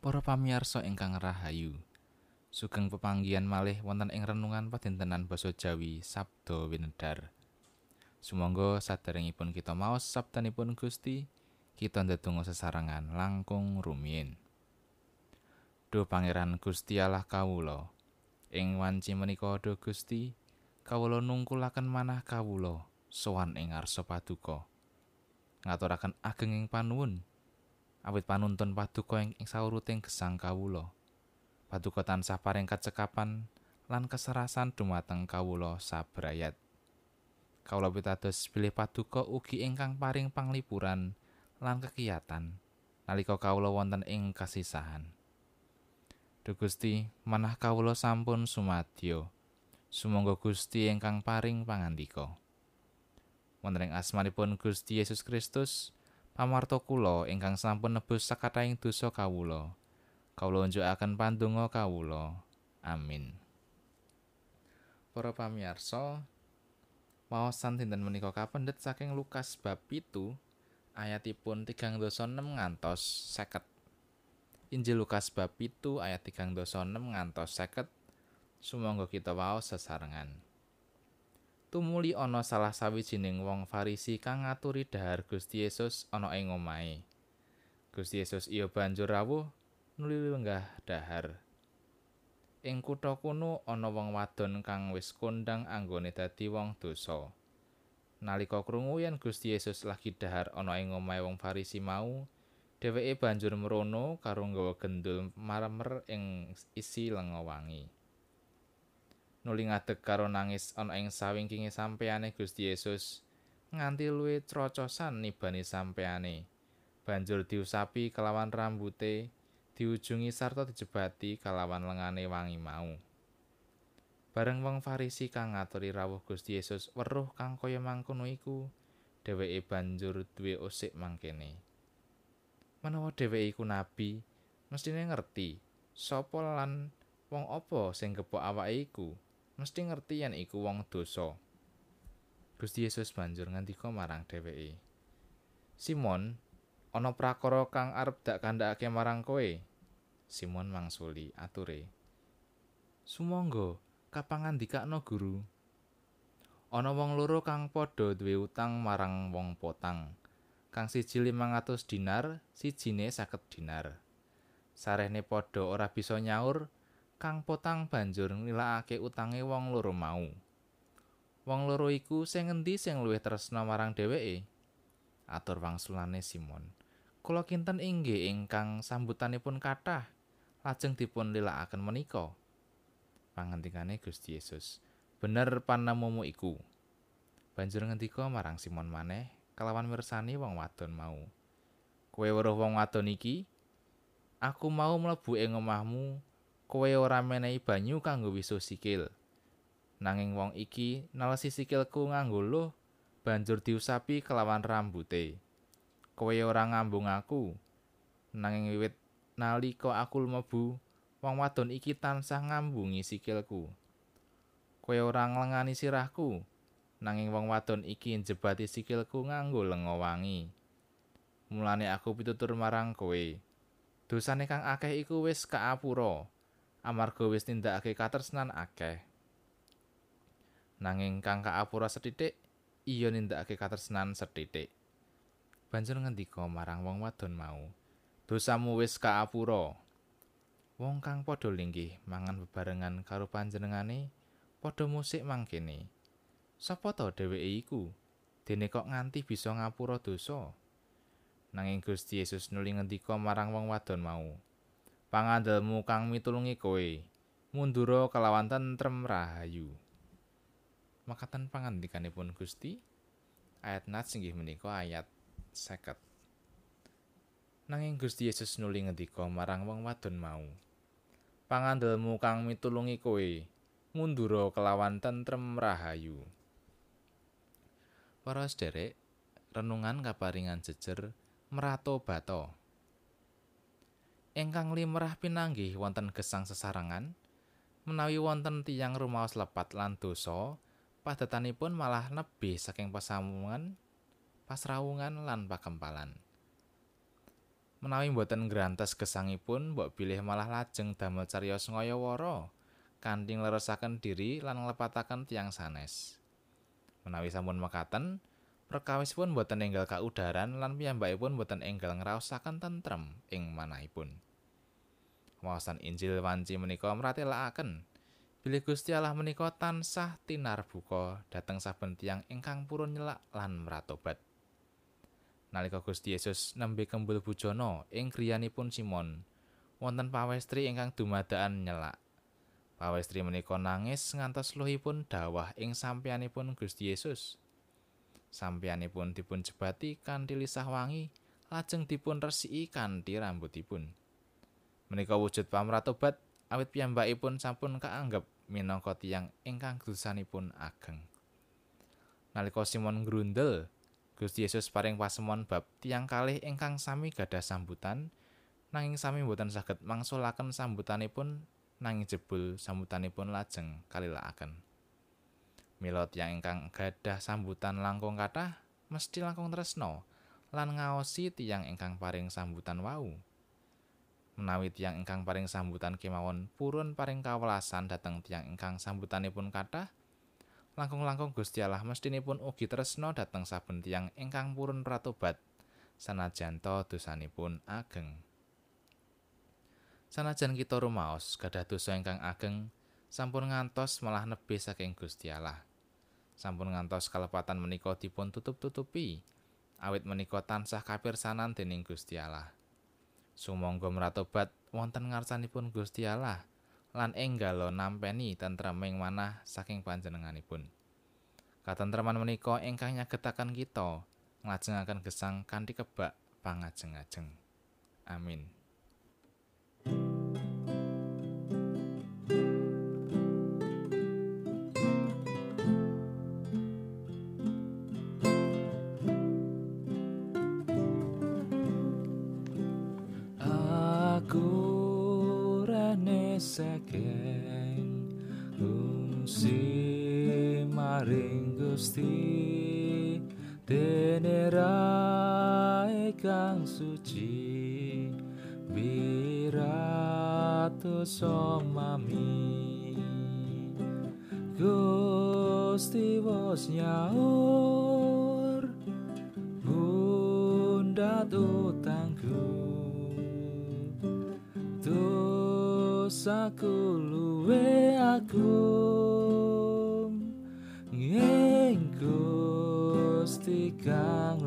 Para pamirsa ingkang rahayu. Sugeng pepanggihan malih wonten ing renungan padintenan basa Jawi Sabda Winedar. Sumangga saderengipun kita maos sabdanipun Gusti, kita ndedonga sesarengan langkung rumiyin. Duh Pangeran Gusti Allah kawula, ing wanci menika Duh Gusti, kawula nungkulaken manah kawula sowan ing ngarsa paduka. Ngaturaken ageng ing panuwun awit panuntun paduka ing sauruting gesang kawula. Paduka tansah paring kacekapan lan keserasan dumateng kawula sabrayat. Kawula pitados bilih paduka ugi ingkang paring panglipuran lan kekiyatan nalika kawula wonten ing kasisahan. Duh Gusti, manah kawula sampun sumadyo. Sumangga Gusti ingkang paring pangandika. Wonten ing asmanipun Gusti Yesus Kristus, pamarta kula ingkang sampun nebus sakataing dosa kawula. Kawula njukaken pandonga kawula. Amin. Para pamirsa, maosan dinten menika kapendhet saking Lukas bab 7 ayatipun 36 ngantos 50. Injil Lukas bab 7 ayat 36 ngantos 50. Sumangga kita waos sesarengan. Tumuli ana salah sawijining wong Farisi kang ngaturi dhahar Gusti Yesus ana ing omahe. Gusti Yesus iya banjur rawuh nuli lenggah dhahar. Ing kutha kuno ana wong wadon kang wis kondang anggone dadi wong dosa. Nalika krungu yen Gusti Yesus lagi dhahar ana ing omahe wong Farisi mau, dheweke banjur merono karo nggawa gendul marmer ing isi lenga wangi. Nuli ngadeg karo nangis ana ing sawingkinge sampeyane Gusti Yesus. Nganti luwih trocosan nibani sampeyane banjur diusapi kelawan rambute diujungi sarta dijebati kalawan lengane wangi mau. Bareng wong Farisi kang ngaturi rawuh Gusti Yesus weruh kang kaya mangkono iku dheweke banjur duwe usik mangkene. Menawa dheweke iku nabi mestine ngerti sapa lan wong apa sing gepok awake iku mesti ngerti yen iku wong dosa. Gusti Yesus banjur ngandika marang dheweke. Simon, ana prakara kang arep dak kandhakake marang kowe. Simon mangsuli ature. Sumangga kapangandikakno guru. Ana wong loro kang padha duwe utang marang wong potang. Kang siji 500 dinar, sijine 50 dinar. Sarehne padha ora bisa nyaur, kang potang banjur nilakake utange wong loro mau. Wong loro iku sing ngendi sing luwih tresna marang dheweke? Atur wangsulane Simon. Kula kinten inggih ingkang sambutanipun kathah lajeng dipun lilakaken menika. Pangantikane Gusti Yesus. Bener panamumu iku. Banjur ngendika marang Simon maneh kelawan mirsani wong wadon mau. Kowe weruh wong wadon iki? Aku mau mlebu ing omahmu kowe ora menehi banyu kanggo wisu sikil. Nanging wong iki nalesi sikilku nganggo luh, banjur diusapi kelawan rambute. Kowe ora ngambung aku. Nanging wiwit nalika aku mlebu, wong wadon iki tansah ngambungi sikilku. Kowe ora nglengani sirahku. Nanging wong wadon iki njebati sikilku nganggo lenga wangi. Mulane aku pitutur marang kowe. Dosane kang akeh iku wis kaapura. Amarga wis nindakake katresnan akeh. Nanging kang kaapura sethithik, iya nindakake katresnan sethithik. Banjur ngendika marang wong wadon mau, "Dosamu wis kaapura." Wong kang padha linggih mangan bebarengan karo panjenengane padha musik mangkene. Sapa to dheweke iku? Dene kok nganti bisa ngapura dosa? Nanging Gusti Yesus nuli ngendika marang wong wadon mau, pangandelmu kang mitulungi kowe. Mundura kelawan tentrem rahayu. Makatan pangandikanipun Gusti? Ayat nat singgih menika ayat seket. Nanging Gusti Yesus nuli ngendika marang wong wadon mau pangandelmu kang mitulungi kowe mundura kelawan tentrem rahayu. Para sederek renungan kaparingan jejer merato bato ingkang limrah pinanggih wonten gesang sesarengan menawi wonten tiyang rumaos lepat lan dosa padatanipun malah nebih saking pasamungan pasrawungan lan pakempalan Menawi boten ngrantes gesangipun, mbok bilih malah lajeng damel cariyos ngayawara kanthi ngleresaken diri lan nglepataken tiang sanes. Menawi sampun mekaten, perkawisipun boten enggal kaudaran lan piyambakipun boten enggal ngraosaken tentrem ing manahipun. Wawasan Injil wanci menika mratelakaken bilih Gusti Allah menika tansah tinarbuka dhateng saben tiyang ingkang purun nyelak lan mratobat. nalika Gusti Yesus nembe kembul bujana ing griyanipun Simon wonten pawestri ingkang dumadakan nyelak pawestri menika nangis ngantos luhipun dawah ing sampeyanipun Gusti Yesus sampeyanipun dipun jebati kanthi lisah wangi lajeng dipun resiki kanthi rambutipun menika wujud pamratobat awit piyambakipun sampun kaanggep minangka tiyang ingkang dosanipun ageng nalika Simon grundel Gusti Yesus paring pasemon bab tiang kalih ingkang sami gadah sambutan nanging sami boten saged mangsulaken sambutanipun nanging jebul sambutanipun lajeng kalilakaken. Mila tiang ingkang gadah sambutan langkung kathah mesti langkung tresno lan ngaosi tiang ingkang paring sambutan wau. Menawi tiang ingkang paring sambutan kemawon purun paring kawelasan dhateng tiang ingkang sambutanipun kathah, langkung-langkung Gusti Allah mestinipun ugi tresna dhateng saben tiyang ingkang purun pratobat sanajan to dosanipun ageng. Sanajan kita rumaos gadah dosa ingkang ageng sampun ngantos malah nebi saking Gusti Allah. Sampun ngantos kalepatan menika dipun tutup-tutupi awit menika tansah kapirsanan dening Gusti Allah. Sumangga mratobat wonten ngarsanipun Gusti Allah lan enggalo nampeni tentreming manah saking panjenenganipun. Katentreman menika ingkang nyagetaken kita nglajengaken gesang kanthi kebak pangajeng-ajeng. Amin. Sekeng ngungsi maring Gusti dene kang suci birato somami Gusti wos nyaur bunda utangku dosaku luwe aku. Nging Gusti kang